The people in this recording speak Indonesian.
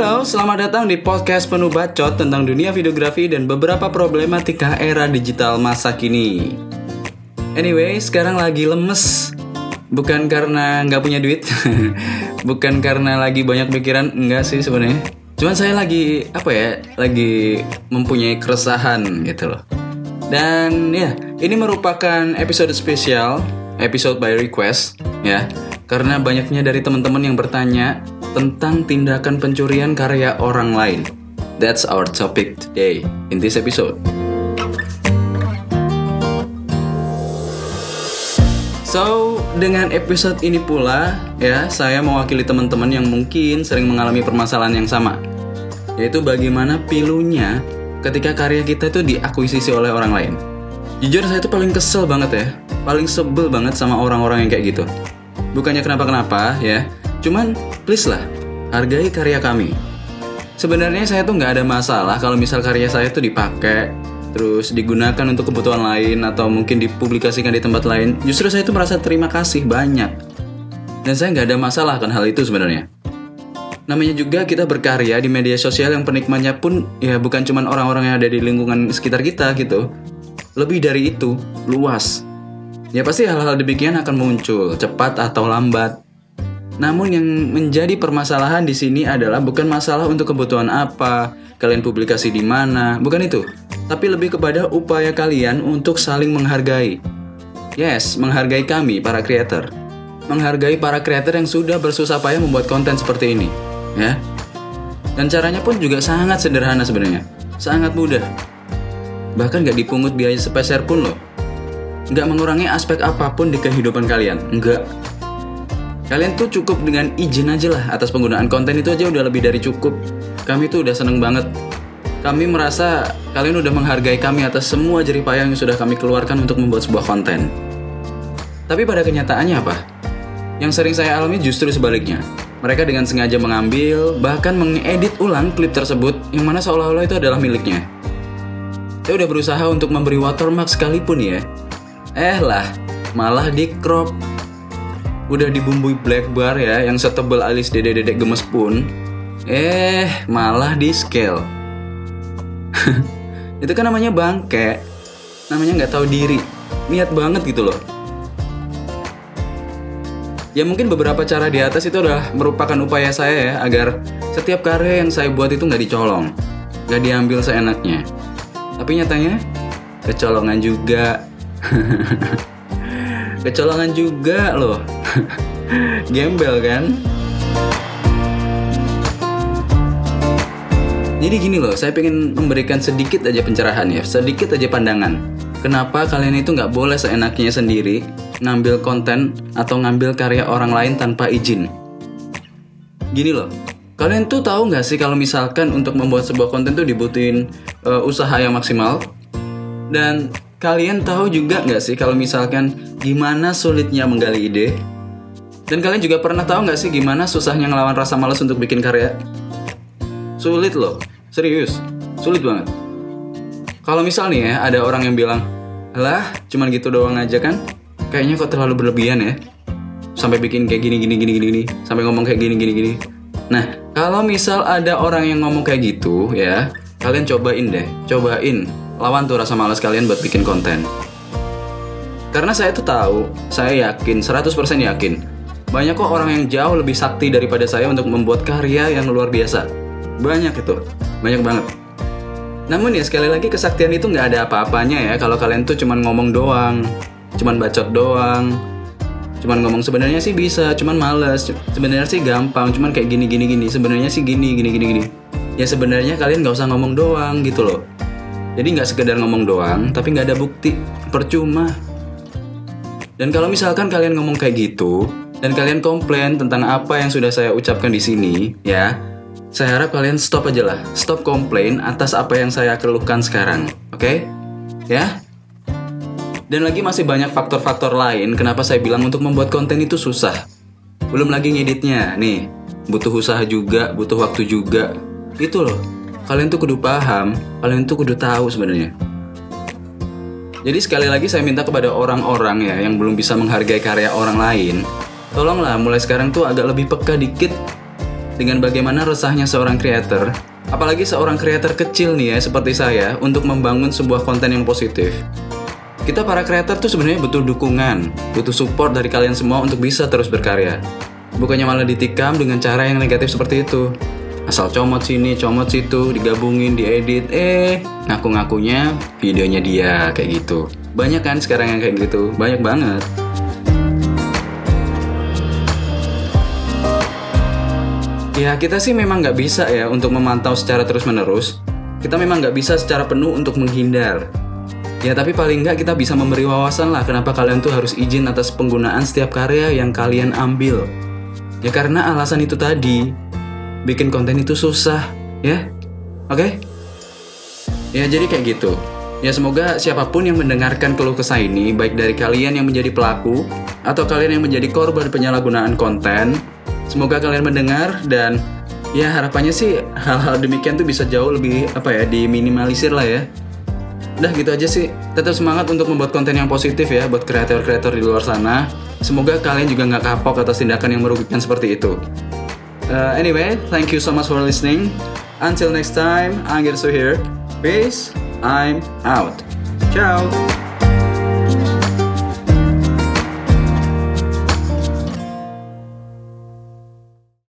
Halo, selamat datang di podcast penuh bacot tentang dunia videografi dan beberapa problematika era digital masa kini. Anyway, sekarang lagi lemes. Bukan karena nggak punya duit, bukan karena lagi banyak pikiran, enggak sih sebenarnya. Cuman saya lagi apa ya, lagi mempunyai keresahan gitu loh. Dan ya, ini merupakan episode spesial, episode by request ya. Karena banyaknya dari teman-teman yang bertanya tentang tindakan pencurian karya orang lain. That's our topic today in this episode. So, dengan episode ini pula, ya, saya mewakili teman-teman yang mungkin sering mengalami permasalahan yang sama. Yaitu bagaimana pilunya ketika karya kita itu diakuisisi oleh orang lain. Jujur saya itu paling kesel banget ya, paling sebel banget sama orang-orang yang kayak gitu. Bukannya kenapa-kenapa ya, cuman please lah, hargai karya kami. Sebenarnya saya tuh nggak ada masalah kalau misal karya saya tuh dipakai, terus digunakan untuk kebutuhan lain atau mungkin dipublikasikan di tempat lain. Justru saya tuh merasa terima kasih banyak. Dan saya nggak ada masalah akan hal itu sebenarnya. Namanya juga kita berkarya di media sosial yang penikmatnya pun ya bukan cuma orang-orang yang ada di lingkungan sekitar kita gitu. Lebih dari itu, luas. Ya pasti hal-hal demikian akan muncul, cepat atau lambat. Namun yang menjadi permasalahan di sini adalah bukan masalah untuk kebutuhan apa, kalian publikasi di mana, bukan itu. Tapi lebih kepada upaya kalian untuk saling menghargai. Yes, menghargai kami para creator. Menghargai para creator yang sudah bersusah payah membuat konten seperti ini, ya. Dan caranya pun juga sangat sederhana sebenarnya. Sangat mudah. Bahkan gak dipungut biaya sepeser pun loh. Gak mengurangi aspek apa pun di kehidupan kalian. Enggak. Kalian tuh cukup dengan izin aja lah atas penggunaan konten itu aja udah lebih dari cukup. Kami tuh udah seneng banget. Kami merasa kalian udah menghargai kami atas semua jerih payah yang sudah kami keluarkan untuk membuat sebuah konten. Tapi pada kenyataannya apa? Yang sering saya alami justru sebaliknya. Mereka dengan sengaja mengambil, bahkan mengedit ulang klip tersebut yang mana seolah-olah itu adalah miliknya. Saya udah berusaha untuk memberi watermark sekalipun ya. Eh lah, malah di crop udah dibumbui black bar ya yang setebal alis dedek-dedek gemes pun. Eh malah di scale. Itu kan namanya bangke. Namanya nggak tahu diri. Niat banget gitu loh. Ya mungkin beberapa cara di atas itu udah merupakan upaya saya ya agar setiap karya yang saya buat itu nggak dicolong nggak diambil seenaknya. Tapi nyatanya kecolongan juga kecolongan juga loh. Gembel kan? Jadi gini loh saya pengen memberikan sedikit aja pencerahan ya sedikit aja pandangan. Kenapa kalian itu nggak boleh seenaknya sendiri ngambil konten atau ngambil karya orang lain tanpa izin? Gini loh kalian tuh tahu nggak sih kalau misalkan untuk membuat sebuah konten tuh dibutuhin uh, usaha yang maksimal? Dan Kalian tahu juga nggak sih kalau misalkan gimana sulitnya menggali ide? Dan kalian juga pernah tahu nggak sih gimana susahnya ngelawan rasa malas untuk bikin karya? Sulit loh, serius, sulit banget. Kalau misal nih ya ada orang yang bilang, lah cuman gitu doang aja kan? Kayaknya kok terlalu berlebihan ya. Sampai bikin kayak gini gini gini gini, sampai ngomong kayak gini gini gini. Nah, kalau misal ada orang yang ngomong kayak gitu ya, kalian cobain deh, cobain lawan tuh rasa malas kalian buat bikin konten. Karena saya tuh tahu, saya yakin, 100% yakin, banyak kok orang yang jauh lebih sakti daripada saya untuk membuat karya yang luar biasa. Banyak itu, banyak banget. Namun ya sekali lagi kesaktian itu nggak ada apa-apanya ya kalau kalian tuh cuman ngomong doang, cuman bacot doang, cuman ngomong sebenarnya sih bisa, cuman males, sebenarnya sih gampang, cuman kayak gini gini gini, sebenarnya sih gini gini gini gini. Ya sebenarnya kalian nggak usah ngomong doang gitu loh. Jadi nggak sekedar ngomong doang, tapi nggak ada bukti, percuma. Dan kalau misalkan kalian ngomong kayak gitu, dan kalian komplain tentang apa yang sudah saya ucapkan di sini, ya, saya harap kalian stop aja lah, stop komplain atas apa yang saya keluhkan sekarang, oke? Okay? Ya? Dan lagi masih banyak faktor-faktor lain kenapa saya bilang untuk membuat konten itu susah. Belum lagi ngeditnya, nih, butuh usaha juga, butuh waktu juga. Itu loh, kalian tuh kudu paham, kalian tuh kudu tahu sebenarnya. Jadi sekali lagi saya minta kepada orang-orang ya yang belum bisa menghargai karya orang lain, tolonglah mulai sekarang tuh agak lebih peka dikit dengan bagaimana resahnya seorang creator, apalagi seorang creator kecil nih ya seperti saya untuk membangun sebuah konten yang positif. Kita para creator tuh sebenarnya butuh dukungan, butuh support dari kalian semua untuk bisa terus berkarya. Bukannya malah ditikam dengan cara yang negatif seperti itu. Asal comot sini, comot situ, digabungin, diedit, eh ngaku-ngakunya videonya dia kayak gitu. Banyak kan sekarang yang kayak gitu, banyak banget. Ya kita sih memang nggak bisa ya untuk memantau secara terus-menerus. Kita memang nggak bisa secara penuh untuk menghindar. Ya tapi paling nggak kita bisa memberi wawasan lah kenapa kalian tuh harus izin atas penggunaan setiap karya yang kalian ambil. Ya karena alasan itu tadi, bikin konten itu susah, ya. Oke? Okay? Ya jadi kayak gitu. Ya semoga siapa pun yang mendengarkan keluh kesah ini, baik dari kalian yang menjadi pelaku atau kalian yang menjadi korban penyalahgunaan konten, Semoga kalian mendengar dan ya harapannya sih hal-hal demikian tuh bisa jauh lebih apa ya diminimalisir lah ya. Udah gitu aja sih. Tetap semangat untuk membuat konten yang positif ya buat kreator-kreator di luar sana. Semoga kalian juga nggak kapok atas tindakan yang merugikan seperti itu. Uh, anyway, thank you so much for listening. Until next time, I'm here. Peace. I'm out. Ciao.